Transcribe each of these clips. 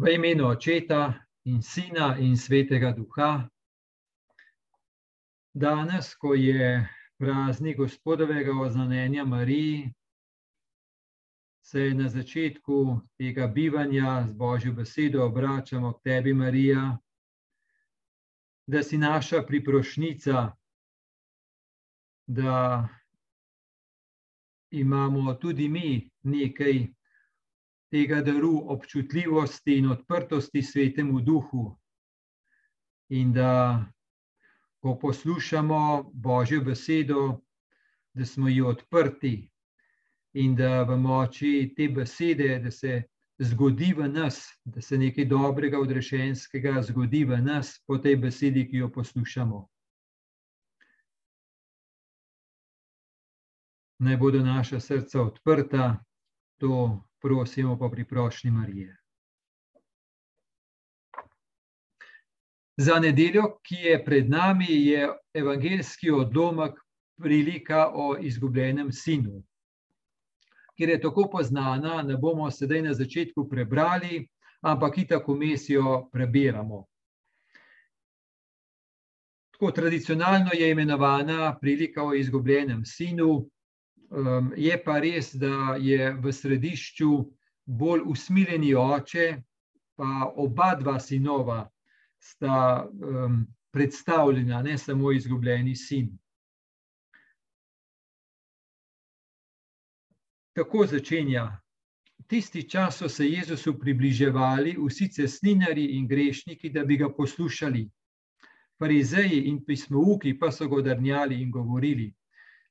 V imenu Očeta in Sina in Svetega Duha. Danes, ko je praznik Gospodovega oznanjenja Mariji, se na začetku tega bivanja z Božjo besedo obračamo k tebi, Marija, da si naša priprošnica, da imamo tudi mi nekaj tega daru občutljivosti in odprtosti svetemu duhu. In da, ko poslušamo Božjo besedo, da smo ji odprti in da v moči te besede, da se zgodi v nas, da se nekaj dobrega, odrešenskega zgodi v nas po tej besedi, ki jo poslušamo. Naj bodo naša srca odprta, to prosimo po priprošnji Marije. Za nedeljo, ki je pred nami, je evangeljski odlomek prilika o izgubljenem sinu. Ker je tako poznana, ne bomo sedaj na začetku prebrali, ampak i tako mesijo prebiramo. Tako tradicionalno je imenovana prilika o izgubljenem sinu, Um, je pa res, da je v središču bolj usmiljeni oče, pa oba dva sinova sta um, predstavljena, ne samo izgubljeni sin. Tako začenja. Tisti čas so se Jezusu približevali vsi cestninari in grešniki, da bi ga poslušali. Farizeji in pismouki pa so ga drnjali in govorili: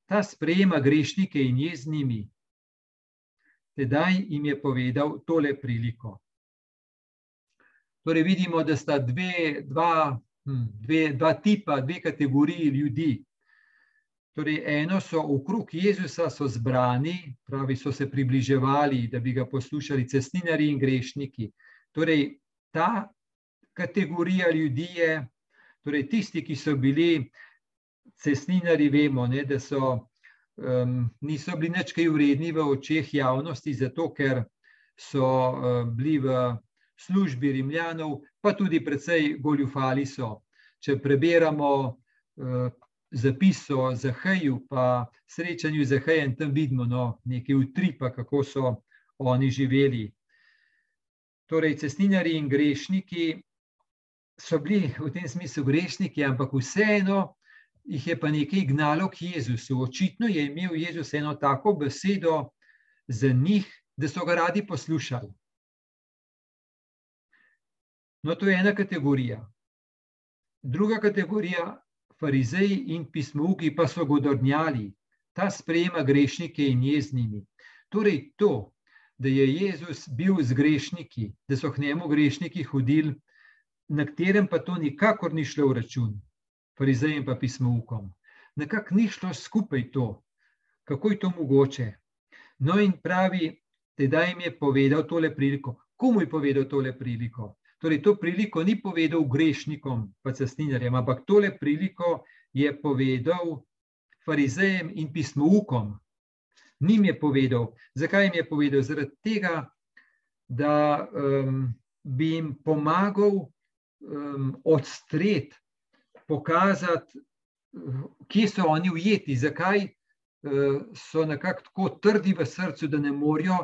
ta sprejema grešnike in je z njimi. Tedaj jim je povedal tole priliko. Torej, vidimo, da sta dve, dva, hm, dve, dva tipa, dve kategoriji ljudi. Torej, eno so okrog Jezusa, so zbrani, pravi, so se približevali, da bi ga poslušali, cestninari in grešniki. Torej, ta kategorija ljudi je, torej, tisti, ki so bili cestninari vemo, ne, da so, um, niso bili nič kaj vredni v očeh javnosti, zato ker so uh, bili v službi Rimljanov, pa tudi precej goljufali so. Če preberamo uh, zapis o Zaheju, pa srečanju z Zahejem, tam vidimo no, nekaj utripa, kako so oni živeli. Torej, cestninari in grešniki so bili v tem smislu grešniki, ampak vseeno jih je pa nekaj gnalo k Jezusu. Očitno je imel Jezus eno tako besedo za njih, da so ga radi poslušali. No, to je ena kategorija. Druga kategorija, farizeji in pismovki, pa so godornjali, ta sprejema grešnike in jeznimi. Torej, to, da je Jezus bil z grešniki, da so k njemu grešniki hodili, na katerem pa to nikakor ni šlo v račun farizejem pa pismoukom. Nekako ni šlo skupaj to, kako je to mogoče. No, in pravi, da jim je povedal tole priliko. Komu je povedal tole priliko? Torej, to priliko ni povedal grešnikom, pa cestninarjem, ampak tole priliko je povedal farizejem in pismoukom. Nim je povedal. Zakaj jim je povedal? Zaradi tega, da um, bi jim pomagal um, odstreti pokazati, kje so oni ujeti, zakaj eh, so nekako tako trdi v srcu, da ne morejo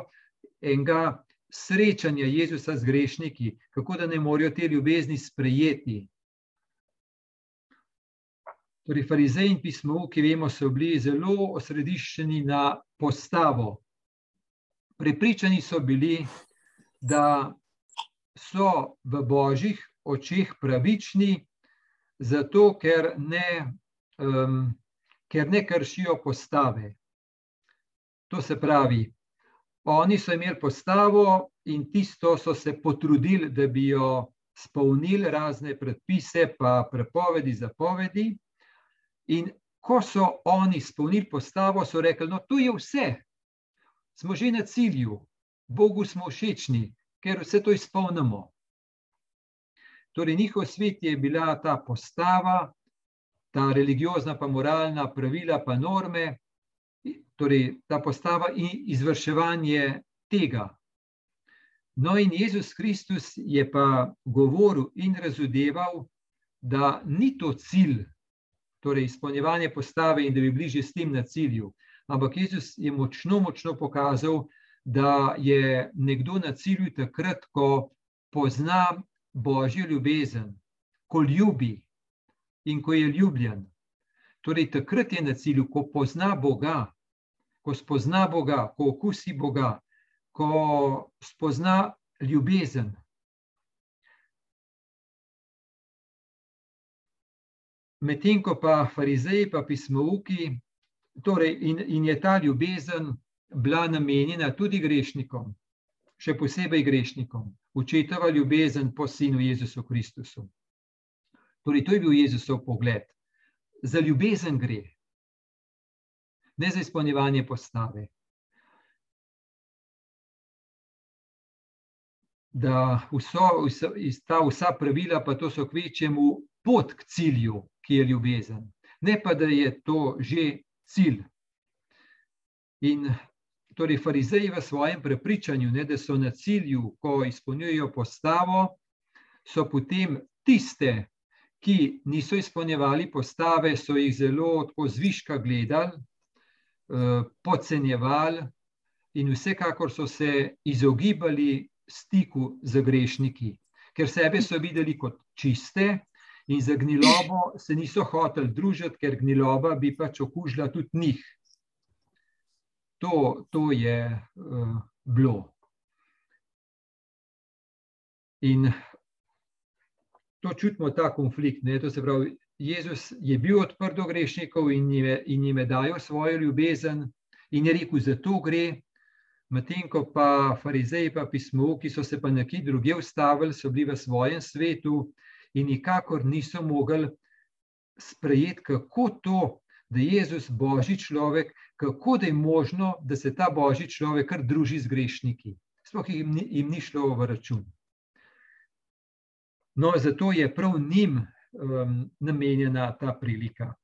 enega srečanja Jezusa z grešniki, kako da ne morejo te ljubezni sprejeti. Torej, farizeji in pismo, ki vemo, so bili zelo osrediščeni na postavo. Prepričani so bili, da so v božjih očeh pravični, zato ker ne, um, ker ne kršijo postave. To se pravi, oni so imeli postavo in tisto so se potrudili, da bi jo spolnili, razne predpise, pa prepovedi, zapovedi. In ko so oni spolnili postavo, so rekli: No, to je vse, smo že na cilju, Bogu smo všečni, ker vse to izpolnimo. Torej, njihov svet je bila ta postava, ta religiozna, pa moralna pravila, pa norme, torej ta postava in izvrševanje tega. No, in Jezus Kristus je pa govoril in razudeval, da ni to cilj, torej izpolnjevanje postave in da bi bližje s tem na cilju. Ampak Jezus je močno, močno pokazal, da je nekdo na cilju takrat, ko pozna božjo ljubezen, ko ljubi in ko je ljubljen. Torej, takrat je na cilju, ko pozna Boga, ko spozna Boga, ko okusi Boga, ko spozna ljubezen. Medtem ko pa farizeji, pa pismovki, torej in, in je ta ljubezen bila namenjena tudi grešnikom, še posebej grešnikom, očetova ljubezen po sinu Jezusu Kristusu. Torej, to je bil Jezusov pogled. Za ljubezen gre, ne za izpolnjevanje postave. da vso, vso, ta vsa pravila, pa to so kvečemu pot k cilju, ki je ljubezen. Ne pa, da je to že cilj. In torej, farizeji v svojem prepričanju, ne, da so na cilju, ko izpolnjujejo postavo, so potem tiste, ki niso izpolnjevali postave, so jih zelo tako zviška gledali, eh, podcenjevali in vsekakor so se izogibali stiku z grešniki, ker sebe so videli kot čiste in za gnilobo se niso hoteli družiti, ker gniloba bi pač okužila tudi njih. To, to je uh, bilo. In to čutimo, ta konflikt. Ne? To se pravi, Jezus je bil odprt do grešnikov in jim je dajal svojo ljubezen, in je rekel, da to gre, Medtem ko pa farizeji, pa pismo, ki so se pa nekje druge ustavili, so bili v svojem svetu in nikakor niso mogli sprejeti, kako to, da je Jezus božji človek, kako da je možno, da se ta božji človek kar druži z grešniki. Sploh jim, jim ni šlo v račun. No, zato je prav njim um, namenjena ta prilika.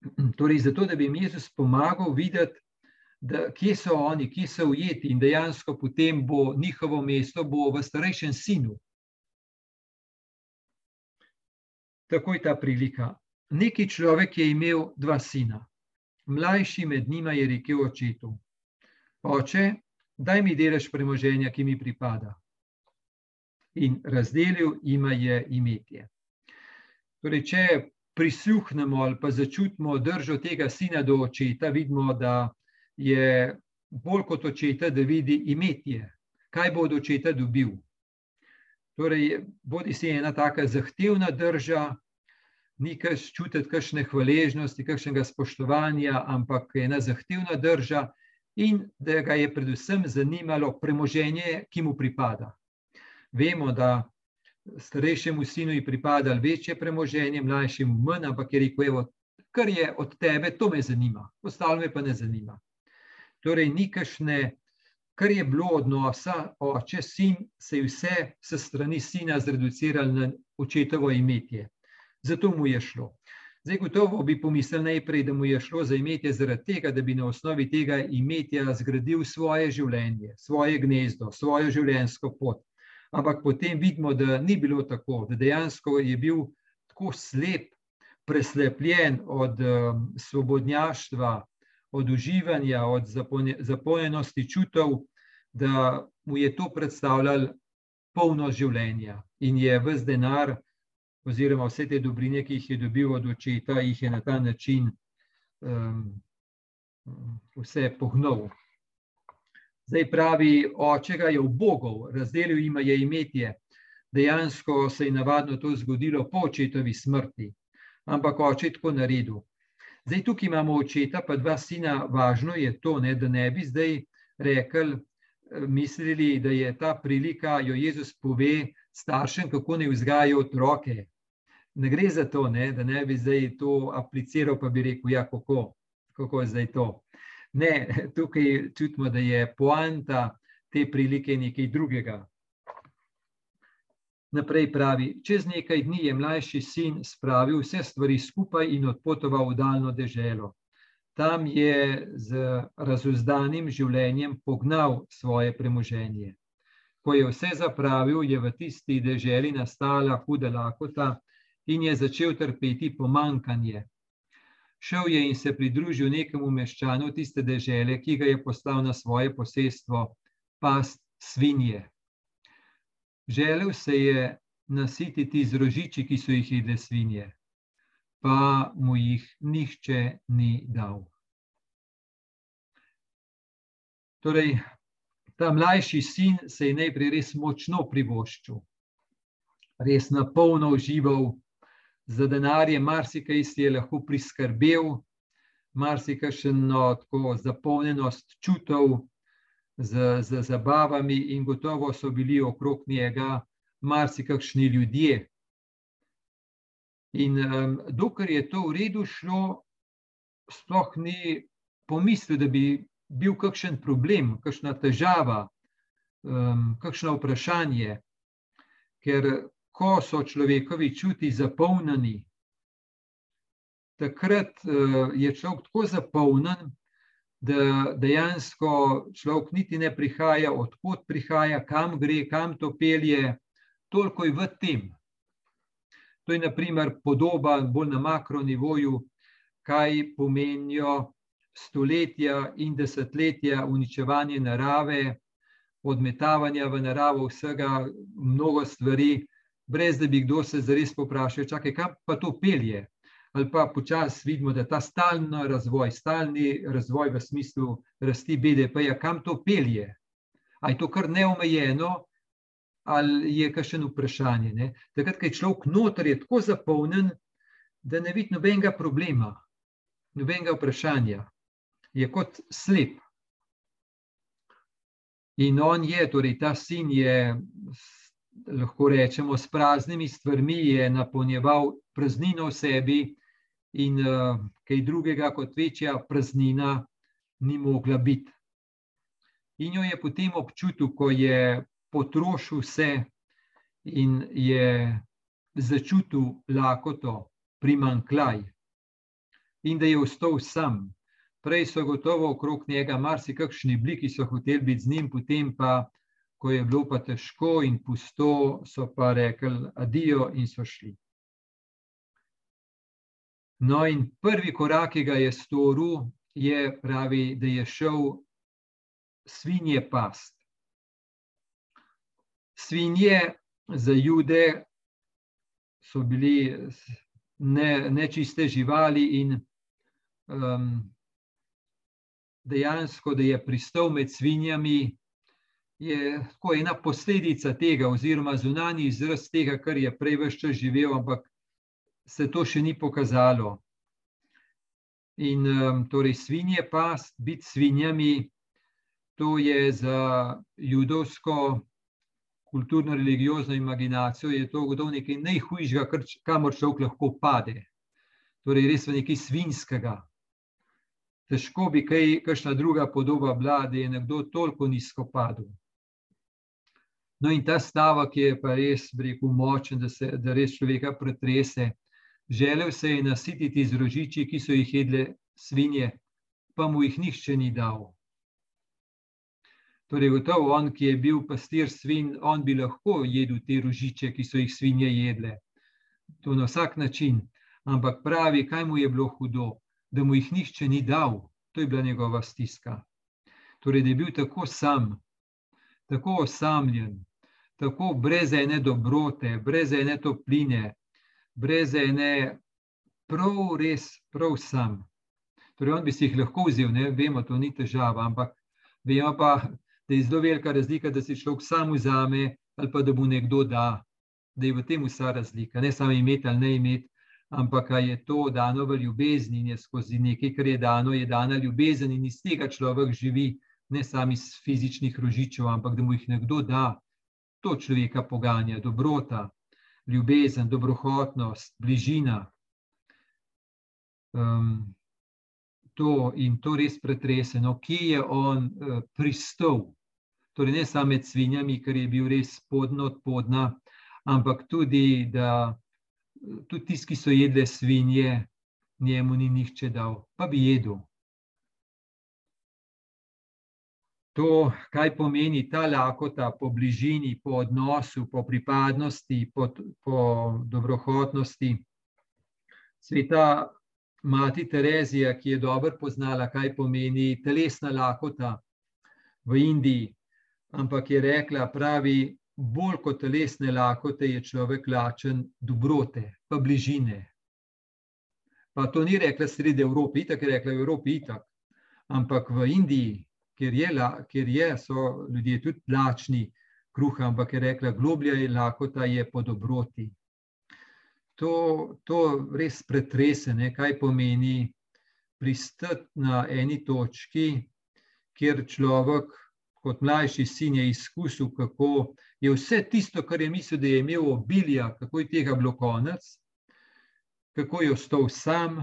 Torej, zato, da bi jim Jezus pomagal videti, da, kje so oni, kje so ujeti in dejansko potem bo njihovo mesto bo v starejšem sinu. Tako je ta prilika. Neki človek je imel dva sina. Mlajši med njima je rekel očetu: Oče, daj mi delež premoženja, ki mi pripada. In razdelil jima je imetje. Torej, če prisluhnemo ali pa začutimo držo tega sina do očeta, vidimo, da je bolj kot očeta, da vidi imetje, kaj bo od očeta dobil. Torej, bodi si ena taka zahtevna drža, ni kaš čutiti kakšne hvaležnosti, kakšnega spoštovanja, ampak ena zahtevna drža in da ga je predvsem zanimalo premoženje, ki mu pripada. Vemo, da starejšemu sinu je pripadalo večje premoženje, mlajšemu manj, ampak je rekel, evo, kar je od tebe, to me zanima, ostalo me pa ne zanima. Torej, ni kašne, kar je bilo odnosa, oče, sin, se je vse se strani sina zreduciralo na očetovo imetje. Zato mu je šlo. Zdaj, gotovo bi pomislil najprej, da mu je šlo za imetje zaradi tega, da bi na osnovi tega imetja zgradil svoje življenje, svoje gnezdo, svojo življenjsko pot. Ampak potem vidimo, da ni bilo tako, da dejansko je bil tako slep, preslepljen od um, svobodnjaštva, od uživanja, od zapolnjenosti čutov, da mu je to predstavljalo polno življenja in je vse denar, oziroma vse te dobrine, ki jih je dobil od očeta, jih je na ta način um, vse pohnil. Zdaj pravi, oče ga je v Bogu, razdelil jim je imetje. Dejansko se je navadno to zgodilo po očetovi smrti, ampak oče je tako naredil. Zdaj, tukaj imamo očeta, pa dva sina. Važno je to, ne, da ne bi zdaj rekli, eh, mislili, da je ta prilika, jo Jezus pove staršem, kako ne vzgajajo otroke. Ne gre za to, ne, da ne bi zdaj to apliciral, pa bi rekel, ja, kako, kako je zdaj to. Ne, tukaj čutimo, da je poanta te prilike nekaj drugega. Naprej pravi, čez nekaj dni je mlajši sin spravil vse stvari skupaj in odpotoval v daljno deželo. Tam je z razuzdanim življenjem pognal svoje premoženje. Ko je vse zapravil, je v tisti deželi nastala huda lakota in je začel trpeti pomankanje. Šel je in se pridružil nekemu meščanu tiste dežele, ki ga je poslal na svoje posestvo, past svinje. Želel se je nasititi z rožiči, ki so jih jedle svinje, pa mu jih nihče ni dal. Torej, ta mlajši sin se je najprej res močno privoščil, res na polno užival za denarje, marsikaj si je lahko priskrbel, marsikajšno tako zapolnjenost čutov z, z zabavami, in gotovo so bili okrog njega marsikakšni ljudje. In um, dokler je to v redu šlo, sploh ni pomislil, da bi bil kakšen problem, kakšna težava, um, kakšno vprašanje. Ker ko so človekovi čuti zapolnjeni, takrat uh, je človek tako zapolnjen, da dejansko človek niti ne prihaja, odkot prihaja, kam gre, kam to pelje, toliko je v tem. To je, naprimer, podoba bolj na makronivoju, kaj pomenijo stoletja in desetletja uničevanja narave, odmetavanja v naravo vsega, mnogo stvari, brez da bi kdo se zares poprašal, čakaj, kam pa to pelje. Ali pa počasi vidimo, da ta stalni razvoj, stalni razvoj v smislu rasti BDP-ja, kam to pelje. Ali je to kar neomejeno, ali je kakšen vprašanje. Ne? Takrat, ko je človek noter, je tako zapolnjen, da ne vidi nobenega problema, nobenega vprašanja je kot slep. In on je, torej ta sin je, lahko rečemo, s praznimi stvarmi je napolnjeval praznino v sebi, in uh, kaj drugega kot večja praznina ni mogla biti. In jo je potem občutil, ko je potrošil vse in je začutil lakoto, primankljaj, in da je ostal sam. Prej so gotovo okrog njega marsikakšni bili, ki so hoteli biti z njim, potem pa, ko je bilo pa težko in pusto, so pa rekli adijo in so šli. No, in prvi korak, ki ga je storil, je pravi, da je šel svinje past. Svinje za jude so bili nečiste ne živali in um, dejansko, da je pristal med svinjami, je tako ena posledica tega, oziroma zunanji izraz tega, kar je prej vse čas živel, ampak se to še ni pokazalo. In um, torej, svinje, pa biti svinjami, to je za judovsko kulturno-religiozno imaginacijo, je to gotovo nekaj najhujšega, kamor človek lahko pade. Torej, res v nekaj svinjskega težko bi kaj, kakšna druga podoba bila, da je nekdo toliko nizko padel. No, in ta stavek je pa res, rekel, močen, da se da res človeka pretrese. Želel se je nasititi z rožiči, ki so jih jedle svinje, pa mu jih nihče ni dal. Torej, gotovo on, ki je bil pastir svin, on bi lahko jedel te rožiče, ki so jih svinje jedle. To na vsak način. Ampak pravi, kaj mu je bilo hudo da mu jih nihče ni dal, to je bila njegova stiska. Torej, da je bil tako sam, tako osamljen, tako brez ene dobrote, brez ene topline, brez ene, prav, res, prav sam. Torej, on bi si jih lahko vzel, ne vemo, to ni težava, ampak vemo pa, da je zelo velika razlika, da si človek sam vzame ali pa da mu nekdo da, da je v tem vsa razlika, ne samo imeti ali ne imeti ampak je to dano v ljubezni in je skozi nekaj, kar je dano, je dana ljubezen in iz tega človek živi, ne samo iz fizičnih rožičev, ampak da mu jih nekdo da, to človeka poganja, dobrota, ljubezen, dobrohotnost, bližina. Um, to in to res pretreseno, kje je on uh, pristal. Torej, ne samo med svinjami, ker je bil res podno od podna, ampak tudi, da tudi tisti, ki so jedli svinje, njemu ni nihče dal, pa bi jedel. To, kaj pomeni ta lakota po bližini, po odnosu, po pripadnosti, po, po dobrohotnosti. Sveta mati Terezija, ki je dobro poznala, kaj pomeni telesna lakota v Indiji, ampak je rekla, pravi, bolj kot telesne lakote je človek lačen dobrote, pa bližine. Pa to ni rekla sredi Evrope, itak je rekla v Evropi, itak. Ampak v Indiji, kjer je, kjer je, so ljudje tudi lačni kruha, ampak je rekla, globlja je lakota, je po dobroti. To, to res pretrese, ne, kaj pomeni pristati na eni točki, kjer človek, kot mlajši sin, je izkusil, kako je vse tisto, kar je mislil, da je imel obilja, kako je tega bilo konec, kako je ostal sam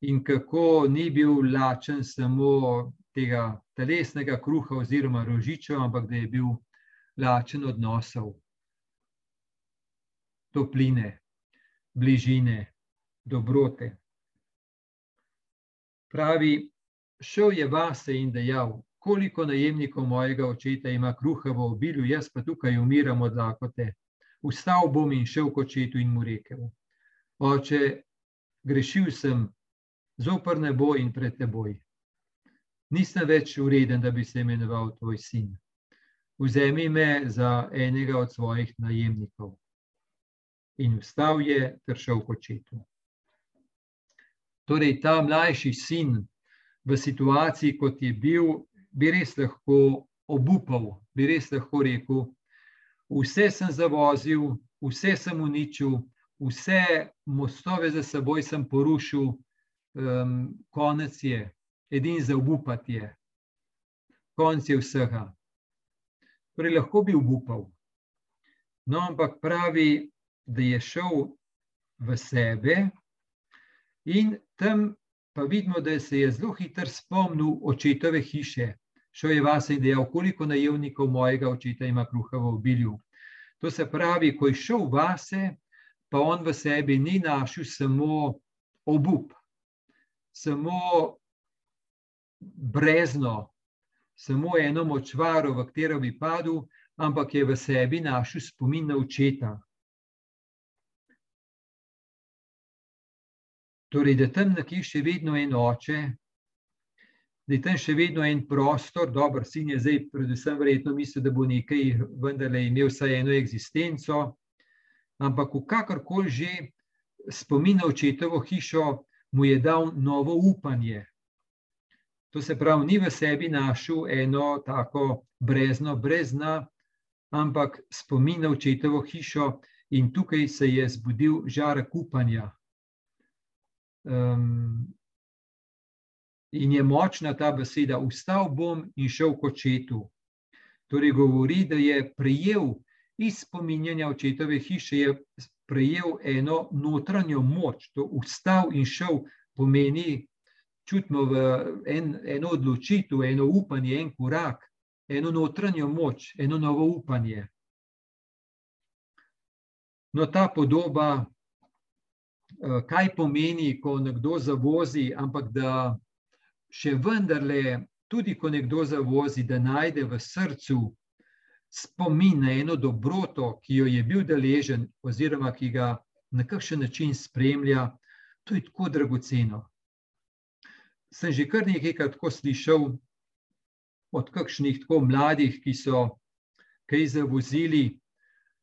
in kako ni bil lačen samo tega telesnega kruha oziroma rožičev, ampak da je bil lačen odnosov, topline, bližine, dobrote. Pravi, šel je vase in dejal, koliko najemnikov mojega očeta ima kruha v obilju, jaz pa tukaj umiram od lakote. Vstal bom in šel k očetu in mu rekel: Oče, grešil sem, zopr nebo in pred teboj nisem več ureden, da bi se imenoval tvoj sin. Vzemi me za enega od svojih najemnikov. In vstal je ter šel k očetu. Torej, ta mlajši sin v situaciji, kot je bil, bi res lahko obupal, bi res lahko rekel: Vse sem zavozil, vse sem uničil, vse mostove za seboj sem porušil, um, konec je, edini za upati je, konc je vsega. Torej, lahko bi upal. No, ampak pravi, da je šel v sebe, in tam pa vidimo, da se je zelo hitro spomnil očetove hiše. Šel je vas in dejal, koliko najemnikov mojega očeta ima kruha v obilju. To se pravi, ko je šel vase, pa on v sebi ni našel samo obup, samo brezno, samo eno močvaro, v katero bi padel, ampak je v sebi našel spomin na očeta. Torej, da tam nekje še vedno en oče, da je tam še vedno en prostor, dobro, sin je zdaj, predvsem, verjetno mislil, da bo nekaj vendarle imel vsaj eno eksistenco, ampak kakorkoli že spomin na očetovo hišo mu je dal novo upanje. To se pravi, ni v sebi našel eno tako brezno, brez dna, ampak spomin na očetovo hišo in tukaj se je zbudil žarek upanja. Um, in je močna ta beseda, vstal bom in šel k očetu. Torej, govori, da je prejel iz spominjanja očetove hiše, je prejel eno notranjo moč, to vstal in šel pomeni čutimo v en, eno odločitev, eno upanje, en korak, eno notranjo moč, eno novo upanje. No, ta podoba, eh, kaj pomeni, ko nekdo zavozi, ampak da še vendarle, tudi ko nekdo zavozi, da najde v srcu spomin na eno dobroto, ki jo je bil deležen, oziroma ki ga na kakšen način spremlja, to je tako dragoceno sem že kar nekajkrat tako slišal od kakšnih tako mladih, ki so kaj zavozili,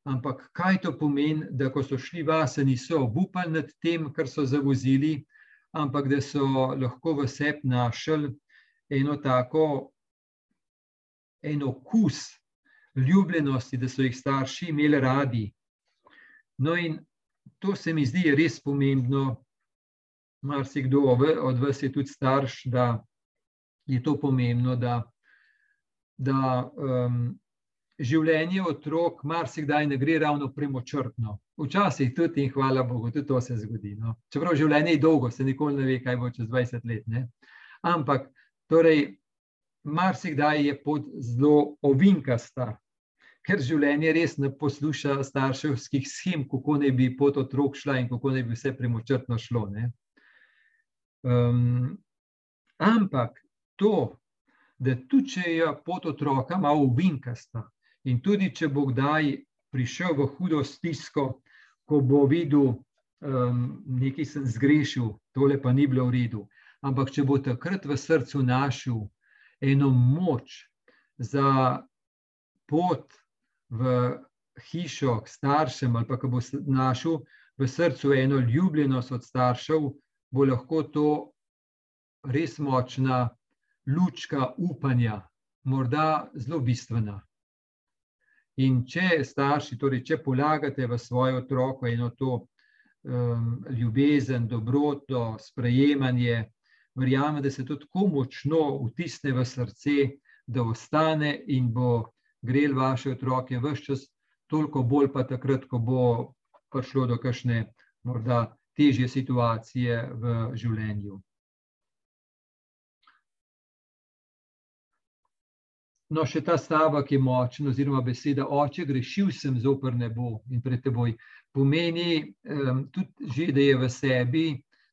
ampak kaj to pomeni, da ko so šli vase, niso obupali nad tem, kar so zavozili, ampak da so lahko v sebi našli eno tako, eno kus ljubljenosti, da so jih starši imeli radi. No in to se mi zdi res pomembno, marsikdo od vas je tudi starš, da je to pomembno, da, da um, življenje otrok marsikdaj ne gre ravno premočrtno. Včasih tudi in hvala Bogu, tudi to se zgodi. No. Čeprav življenje je dolgo, se nikoli ne ve, kaj bo čez 20 let. Ne. Ampak, torej, marsikdaj je pot zelo ovinkasta, ker življenje res ne posluša starševskih schem, kako naj bi pot otrok šla in kako naj bi vse premočrtno šlo. Ne. Um, ampak to, da tudi če je pot otroka malo uvinkasta in tudi če bo kdaj prišel v hudo stisko, ko bo videl, um, nekaj sem zgrešil, tole pa ni bilo v redu. Ampak če bo takrat v srcu našel eno moč za pot v hišo k staršem, ali pa ko bo našel v srcu eno ljubljenost od staršev, bo lahko to res močna lučka upanja, morda zelo bistvena. In če starši, torej če polagate v svoje otroke eno to um, ljubezen, dobroto, sprejemanje, verjamem, da se to tako močno vtisne v srce, da ostane in bo grel vaše otroke vse čas, toliko bolj pa takrat, ko bo prišlo do kakšne morda težje situacije v življenju. No, še ta stavek je močen, oziroma beseda oče, grešil sem zoper nebo in pred teboj. Pomeni um, tudi, že, da je v sebi,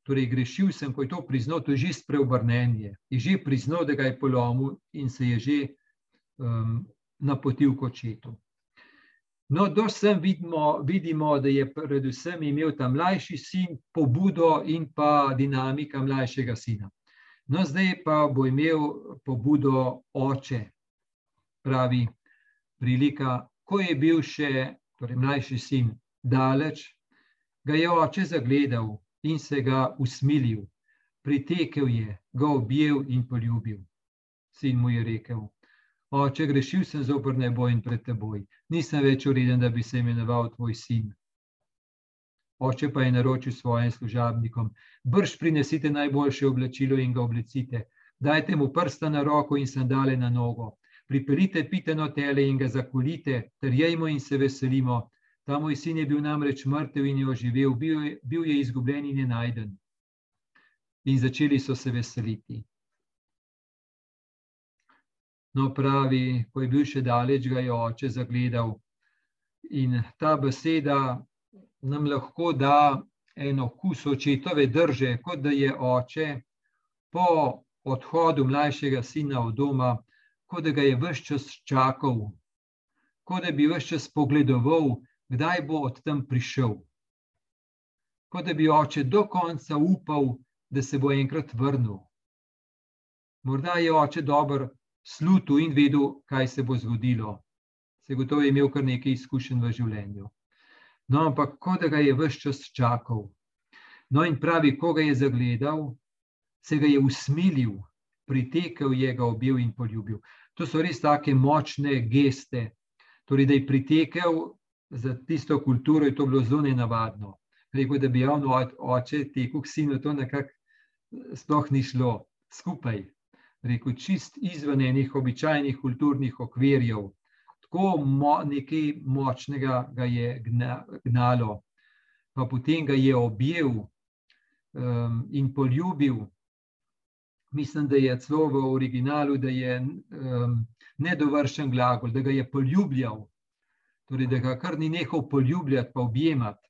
torej grešil sem, ko je to priznal, to je že spreobrnenje. Je že priznal, da ga je polomil in se je že um, napotil k očetu. No, do sem vidimo, vidimo, da je predvsem imel ta mlajši sin pobudo in pa dinamika mlajšega sina. No, zdaj pa bo imel pobudo oče, pravi prilika, ko je bil še torej mlajši sin daleč, ga je oče zagledal in se ga usmilil, pritekel je, ga objel in poljubil. Sin mu je rekel, Oče, grešil sem zopr nebo in pred teboj. Nisem več ureden, da bi se imenoval tvoj sin. Oče pa je naročil svojim služabnikom: Brž prinesite najboljše oblačilo in ga oblecite. Dajte mu prsta na roko in sandale na nogo. Pripeljite piteno tele in ga zakolite, ter jejmo in se veselimo. Ta moj sin je bil namreč mrtev in je oživel, bil je, bil je izgubljen in je najden. In začeli so se veseliti. No, pravi, ko je bil še daleč, ga je oče zagledal. In ta beseda nam lahko da eno kus očetove drže, kot da je oče po odhodu mlajšega sina od doma, kot da ga je vse čas čakal, kot da bi vse čas pogledoval, kdaj bo od tam prišel. Kot da bi oče do konca upal, da se bo enkrat vrnil. Morda je oče dober slutu in vedel, kaj se bo zgodilo. Se gotovo je imel kar nekaj izkušenj v življenju. No, ampak kot da ga je vse čas čakal. No, in pravi, ko ga je zagledal, se ga je usmilil, pritekel je, ga objel in poljubil. To so res take močne geste. Torej, da je pritekel za tisto kulturo, je to bilo zelo nenavadno. Rekel, da bi javno oče tekel k sinu, to nekako sploh ni šlo skupaj rekel, čist izven enih običajnih kulturnih okvirjev. Tako mo, nekaj močnega ga je gnalo, pa potem ga je objel um, in poljubil. Mislim, da je celo v originalu, da je um, nedovršen glagol, da ga je poljubljal, torej da ga kar ni nehal poljubljati, pa objemati.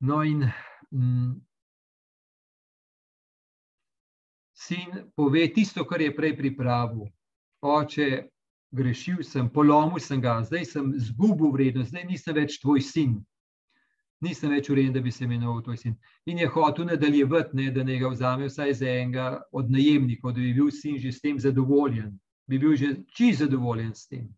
No, in um, sin pove tisto, kar je prej pripravil. Oče, grešil sem, polomil sem ga, zdaj sem zgubil vrednost, zdaj nisem več tvoj sin. Nisem več urejen, da bi se imenoval tvoj sin. In je hotel nadaljevati, ne, da ne ga vzame vsaj za enega od najemnikov, da bi bil sin že s tem zadovoljen, bi bil že čisto zadovoljen s tem.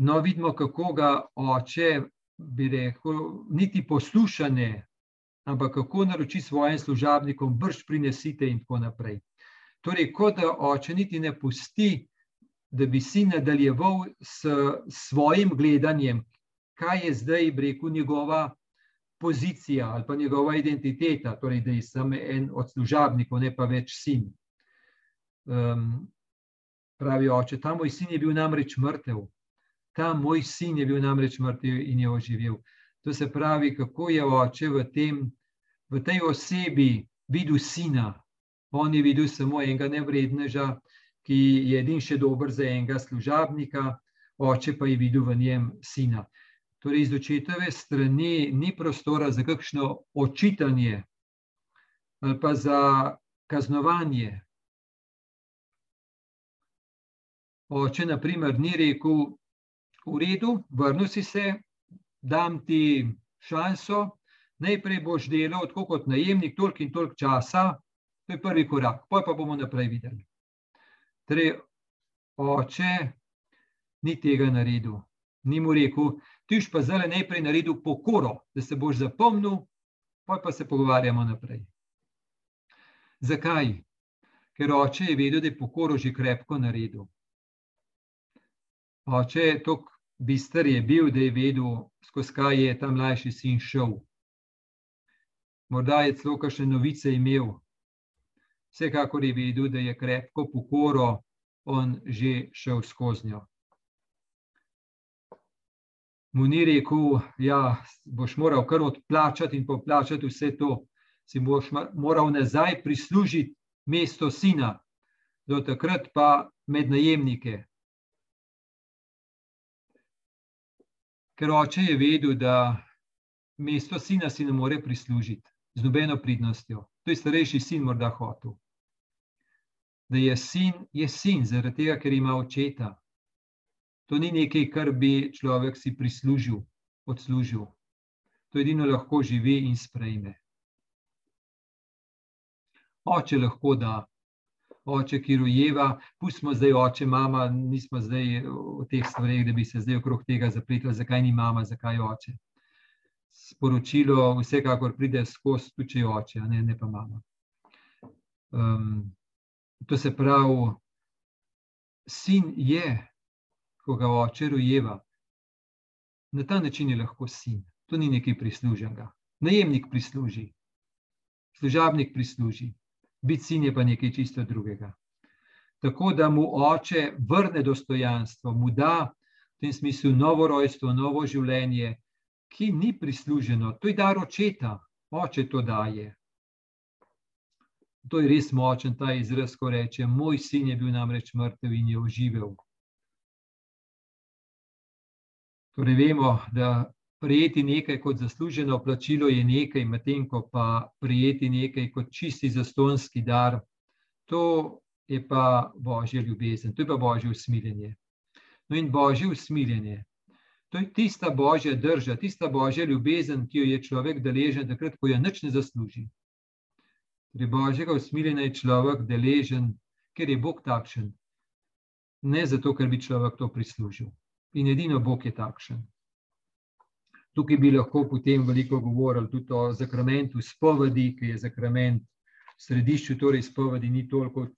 No, vidimo, kako ga oče, bi rekel, niti poslušane, ampak kako naroči svojim služabnikom, brž prinesite in tako naprej. Torej, kot da oče niti ne pusti, da bi si nadaljeval s svojim gledanjem, kaj je zdaj, rekel, njegova pozicija ali pa njegova identiteta, torej, da je samo en od služabnikov, ne pa več sin. Um, pravi oče, ta moj sin je bil namreč mrtev. Ta moj sin je bil namreč mrtev in je oživel. To se pravi, kako je oče v, tem, v tej osebi videl sina. On je videl samo enega nevredneža, ki je edin še dober za enega služabnika, oče pa je videl v njem sina. Torej, iz očetove strani ni prostora za kakšno očitanje ali pa za kaznovanje. Oče, na primer, ni rekel, v redu, vrnil si se, dam ti šanso, najprej boš delal tako kot najemnik, toliko in toliko časa, to je prvi korak, pa pa bomo naprej videli. Torej, oče ni tega naredil, ni mu rekel, ti už pa zdaj najprej naredil pokoro, da se boš zapomnil, pa pa se pogovarjamo naprej. Zakaj? Ker oče je vedel, da je pokoro že krepko naredil. Oče je tako bister je bil, da je vedel, skozi kaj je ta mlajši sin šel. Morda je celo kakšne novice imel. Vsekakor je vedel, da je krepko pokoro on že šel skozi njo. Mu ni rekel, da ja, boš moral kar odplačati in poplačati vse to, si boš moral nazaj prislužiti mesto sina, do takrat pa med najemnike, ker oče je vedel, da mesto sina si ne more prislužiti z nobeno pridnostjo. To je starejši sin morda hotel. Da je sin, je sin, zaradi tega, ker ima očeta. To ni nekaj, kar bi človek si prislužil, odslužil. To edino lahko živi in sprejme. Oče lahko da, oče, ki rojeva, pustimo zdaj oče, mama, nismo zdaj v teh stvareh, da bi se zdaj okrog tega zapletli, zakaj ni mama, zakaj oče. Sporočilo vsekakor pride skozi, tudi oče, ne, ne pa mama. Um, to se pravi, sin je, ko ga oče rojeva, na ta način je lahko sin. To ni nekaj prisluženega. Najemnik prisluži, služabnik prisluži, biti sin je pa nekaj čisto drugega. Tako da mu oče vrne dostojanstvo, mu da v tem smislu novo rojstvo, novo življenje, ki ni prisluženo, to je dar očeta, oče to daje. To je res močen ta izraz, ko reče: Moj sin je bil namreč mrtev in je oživel. Torej, vemo, da Prijeti nekaj kot zasluženo plačilo je nekaj, medtem ko pa prijeti nekaj kot čisti zastonski dar, to je pa božje ljubezen, to je pa božje usmiljenje. No, in božje usmiljenje, to je tista božja drža, tista božja ljubezen, ki jo je človek deležen, takrat, ko jo nič ne zasluži. Torej, božjega usmiljenja je človek deležen, ker je Bog takšen, ne zato, ker bi človek to prislužil. In edino Bog je takšen. Tukaj bi lahko potem veliko govorili tudi o zakramentu spovedi, ki je zakrament v središču, torej spovedi ni toliko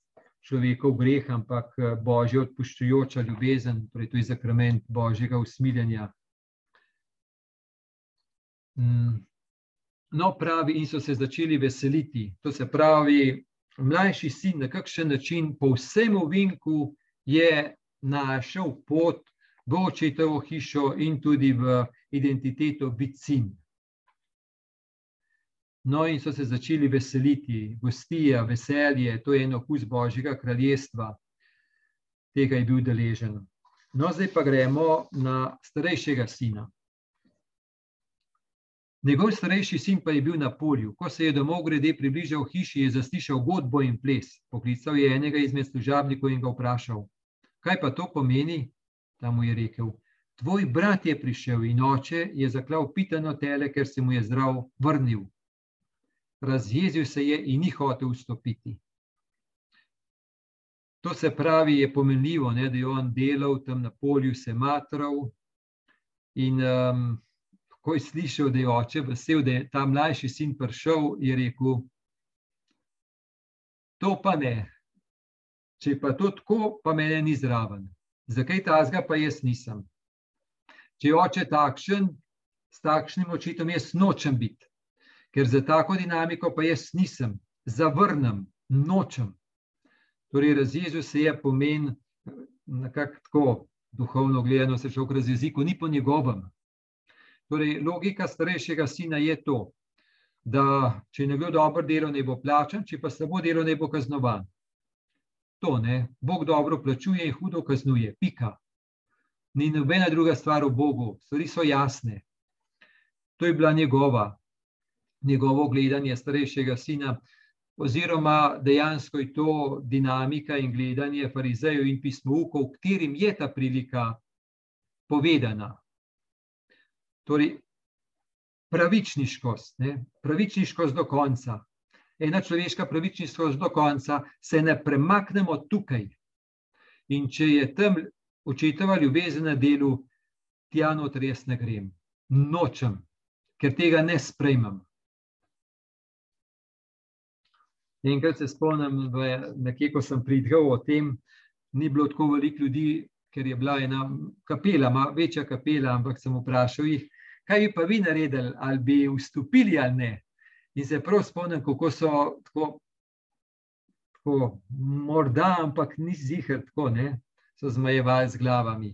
človekov greh, ampak eh, božja odpuščujoča ljubezen, torej to je zakrament božjega usmiljenja. Mm. No, pravi, in so se začeli veseliti. To se pravi, mlajši sin na kakšen način, po vsem ovinku, je našel pot v očetovo hišo in tudi v identiteto sin. No, in so se začeli veseliti, gostija, veselje, to je eno okus Božjega kraljestva, tega je bil deležen. No, zdaj pa gremo na starejšega sina. Njegov starejši sin pa je bil na polju. Ko se je domov grede približal hiši, je zaslišal godbo in ples. Poklical je enega izmed služabnikov in ga vprašal, kaj pa to pomeni? Tam mu je rekel, tvoj brat je prišel in oče je zaklal pitano tele, ker se mu je zdrav vrnil. Razjezil se je in ni hotel vstopiti. To se pravi, je pomenljivo, ne, da je on delal tam na polju, se matral. In um, ko je slišal, da je oče vesel, da je ta mlajši sin prišel, je rekel: To pa ne. Če pa to tako, pa mene ni zraven. Zakaj ta zga, pa jaz nisem? Če je oče takšen, s takšnim očitom jaz nočem biti, ker za tako dinamiko pa jaz nisem, zavrnem, nočem. Torej, razjezil se je pomen, nekako tako duhovno gledano, se šel kroz jeziku, ni po njegovem. Torej, logika starejšega sina je to, da če je nekdo dobro delo, ne bo plačan, če pa slabo delo, ne bo kaznovan. To ne, Bog dobro plačuje in hudo kaznuje. Pika. Ni nobena druga stvar v Bogu, stvari so jasne. To je bila njegova, njegovo gledanje starejšega sina. oziroma dejansko je to dinamika in gledanje farizejev in pismovkov, katerim je ta prilika povedana. Torej, pravičniškost, ne? pravičniškost do konca. Ena človeška pravičniškost do konca, se ne premaknemo tukaj. In če je tam očetova ljubezen na delu, tja noter jaz ne grem, nočem, ker tega ne sprejmem. Enkrat se spomnim, nekje, ko sem pridgal o tem, ni bilo tako veliko ljudi, ker je bila ena kapela, večja kapela, ampak sem vprašal jih, kaj bi pa vi naredili, ali bi vstopili ali ne. In se prav spomnim, kako so tako, tako morda, ampak ni zihar tako, ne, so zmajevali z glavami.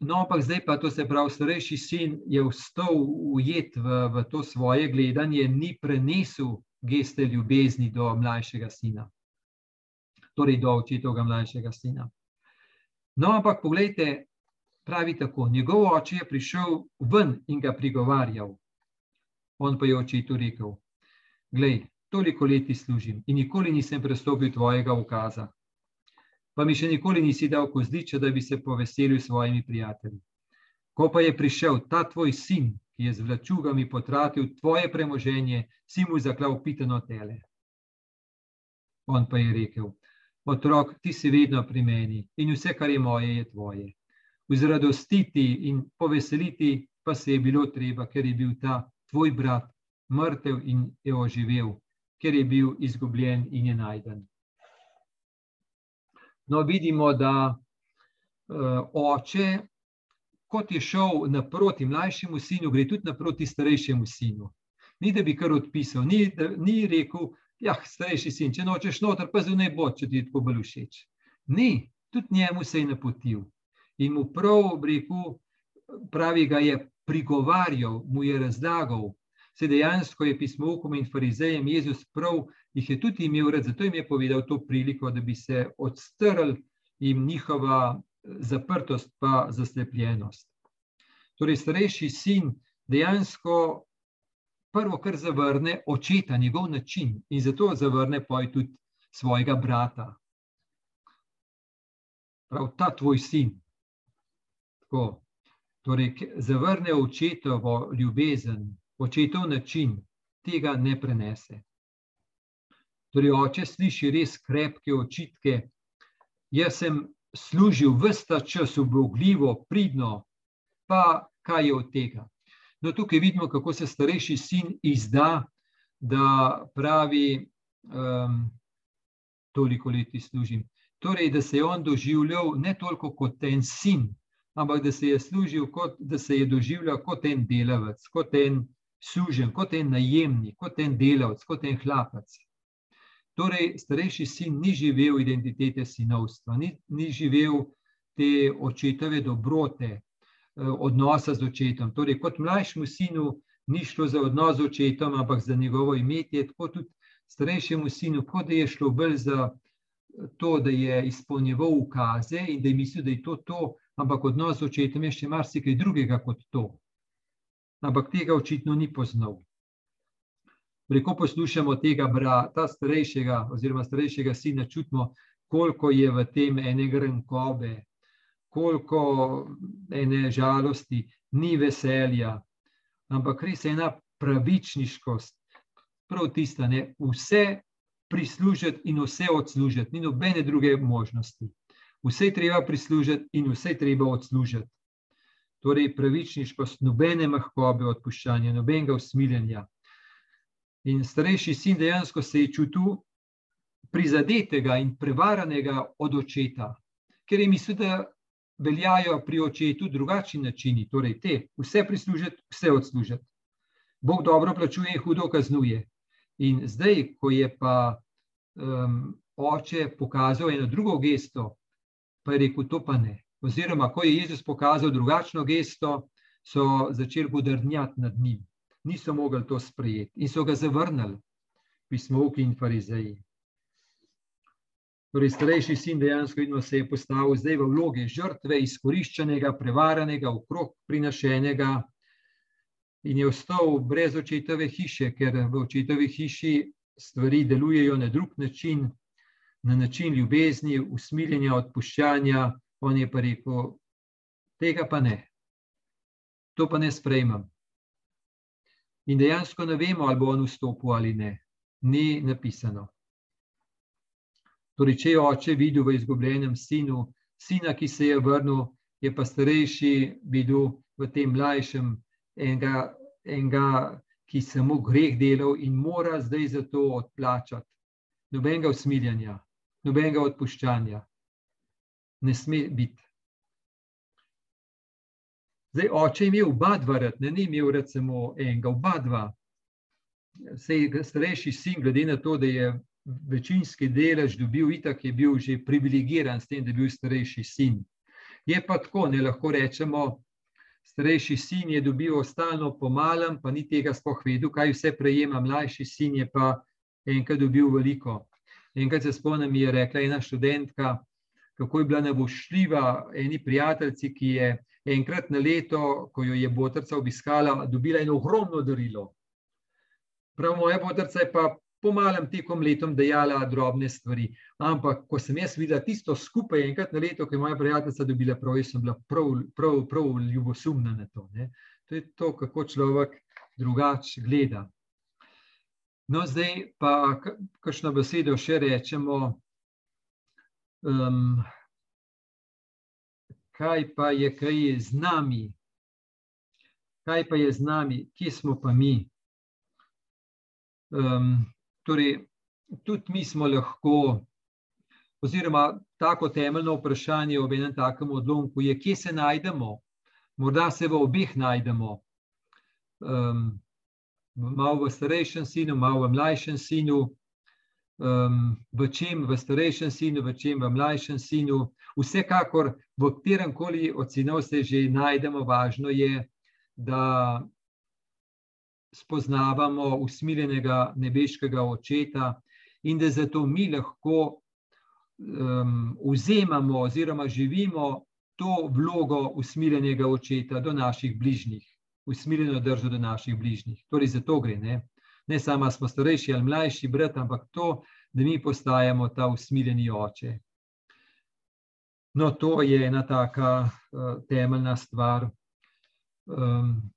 No, ampak zdaj pa to se pravi, starejši sin je vstal ujet v, v to svoje gledanje, ni prenesel geste ljubezni do mlajšega sina, torej do očetovega mlajšega sina. No, ampak pogledajte, pravi tako, njegov oče je prišel ven in ga prigovarjal. On pa je očetu rekel, glej, toliko leti služim in nikoli nisem prestopil tvojega ukaza pa mi še nikoli nisi dal kozliča, da bi se poveselil s svojimi prijatelji. Ko pa je prišel ta tvoj sin, ki je z vlačugami potratil tvoje premoženje, si mu zaklal pitano tele. On pa je rekel: Otrok, ti si vedno pri meni in vse, kar je moje, je tvoje. Vzradostiti in poveseliti pa se je bilo treba, ker je bil ta tvoj brat mrtev in je oživel, ker je bil izgubljen in je najden. No, vidimo, da uh, oče, kot je šel naproti mlajšemu sinu, gre tudi naproti starejšemu sinu. Ni da bi kar odpisal, ni, da, ni rekel, ja, starejši sin, če nočeš noter, pa zunaj bo, če ti tako bolj všeč. Ni, tudi njemu se je napotil. In mu prav, rekel, pravi, ga je prigovarjal, mu je razlagal, se dejansko je pismovkom in farizejem Jezus prav, jih je tudi imel rad, zato jim je povedal to priliko, da bi se odstrl jim njihova eh, zaprtost pa zaslepljenost. Torej, starejši sin dejansko prvo, kar zavrne, očeta, njegov način in zato zavrne poj tudi svojega brata. Prav ta tvoj sin. Tako. Torej, zavrne očetovo ljubezen, očetov način tega ne prenese. Torej, oče sliši res krepke očitke. Jaz sem služil vsta čas obogljivo, pridno, pa kaj je od tega. No, tukaj vidimo, kako se starejši sin izda, da pravi, um, toliko leti služim. Torej, da se je on doživljal ne toliko kot en sin, ampak da se je, kot, da se je doživljal kot en delavec, kot en sužen, kot en najemnik, kot en delavec, kot en hlapec. Torej, starejši sin ni živel identitete sinovstva, ni, ni živel te očetove dobrote, eh, odnosa z očetom. Torej, kot mlajšemu sinu ni šlo za odnos z očetom, ampak za njegovo imetje, tako tudi starejšemu sinu, kot da je šlo bolj za to, da je izpolnjeval ukaze in da je mislil, da je to to, ampak odnos z očetom je še marsikaj drugega kot to ampak tega očitno ni poznal. Preko poslušamo tega brata, starejšega, oziroma starejšega sina, čutimo, koliko je v tem ene grenkobe, koliko ene žalosti, ni veselja, ampak res je ena pravičniškost, prav tista, ne, vse prislužiti in vse odslužiti, ni nobene druge možnosti. Vse treba prislužiti in vse treba odslužiti torej pravičniškost, nobene mahkobe odpuščanja, nobenega usmiljenja. In starejši sin dejansko se je čutil prizadetega in prevaranega od očeta, ker je mislil, da veljajo pri očetu drugačni načini, torej te, vse prislužiti, vse odslužiti. Bog dobro plačuje in hudo kaznuje. In zdaj, ko je pa um, oče pokazal eno drugo gesto, pa je rekel: To pa ne oziroma ko je Jezus pokazal drugačno gesto, so začeli budrnjati nad njim. Niso mogli to sprejeti in so ga zavrnili, pismovki in farizeji. Torej, starejši sin dejansko vidno, se je postavil zdaj v vlogi žrtve, izkoriščenega, prevaranega, okrog prinašenega. in je ostal brez očetove hiše, ker v očetovi hiši stvari delujejo na drug način, na način ljubezni, usmiljenja, odpuščanja. On je pa rekel, tega pa ne, to pa ne sprejmem. In dejansko ne vemo, ali bo on vstopil ali ne, ni napisano. Torej, če je oče videl v izgubljenem sinu, sina, ki se je vrnil, je pa starejši videl v tem mlajšem enega, enega ki se mu greh delal in mora zdaj za to odplačati. Nobenega usmiljanja, nobenega odpuščanja. Ne sme biti. Zdaj, oče je imel oba dva, ne ni imel rad samo enega, oba dva. Sej starejši sin, glede na to, da je večinski delež dobil, itak je bil že privilegiran s tem, da je bil starejši sin. Je pa tako, ne lahko rečemo, starejši sin je dobil stalno pomalem, pa ni tega sploh vedel, kaj vse prejema, mlajši sin je pa enkrat dobil veliko. Enkrat se spomnim, je rekla ena študentka, kako je bila navošljiva eni prijateljici, ki je enkrat na leto, ko jo je botrca obiskala, dobila eno ogromno darilo. Prav moja botrca je pa po malem tekom letom dejala drobne stvari. Ampak, ko sem jaz videla tisto skupaj, enkrat na leto, ki je moja prijateljica dobila prav, jaz sem bila prav, prav, prav ljubosumna na to. Ne. To je to, kako človek drugače gleda. No, zdaj pa, kakšno besedo še rečemo. Um, kaj pa je, kaj je z nami? Kaj pa je z nami, kje smo pa mi? Um, Torej, tudi mi smo lahko, oziroma tako temeljno vprašanje ob enem takem odlomku je, kje se najdemo. Morda se v obeh najdemo, um, malo v starejšem sinu, malo v mlajšem sinu, um, v čem v starejšem sinu, v čem v mlajšem sinu. Vsekakor, v katerem koli od sinov se že najdemo, važno je, da spoznavamo usmiljenega nebeškega očeta in da zato mi lahko um, vzemamo oziroma živimo to vlogo usmiljenega očeta do naših bližnjih, usmiljeno držo do naših bližnjih. Torej, za to gre. Ne, ne samo smo starejši ali mlajši brat, ampak to, da mi postajamo ta usmiljeni oče. No, to je ena taka uh, temeljna stvar. Um,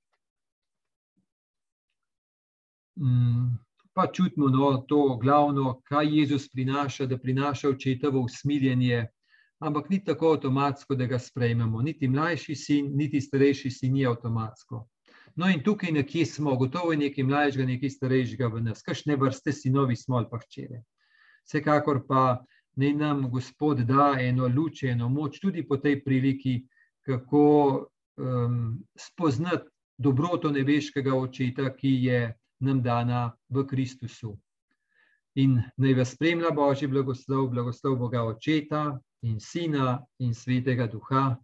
Mm, pa čutimo no, to glavno, kaj Jezus prinaša, da prinaša očetovo usmiljenje, ampak ni tako avtomatsko, da ga sprejmemo. Niti mlajši sin, niti starejši sin ni avtomatsko. No, in tukaj nekje smo, gotovo nekaj mlajšega, nekaj starejšega v nas, kakšne vrste sinovi smo ali pa hčere. Vsekakor pa naj nam Gospod da eno luč, eno moč, tudi po tej priliki, kako um, spoznati dobroto nebeškega očeta, ki je nam dana v Kristusu. In naj vas spremlja Božji blagoslov, blagoslov Boga Očeta in Sina in Svetega Duha.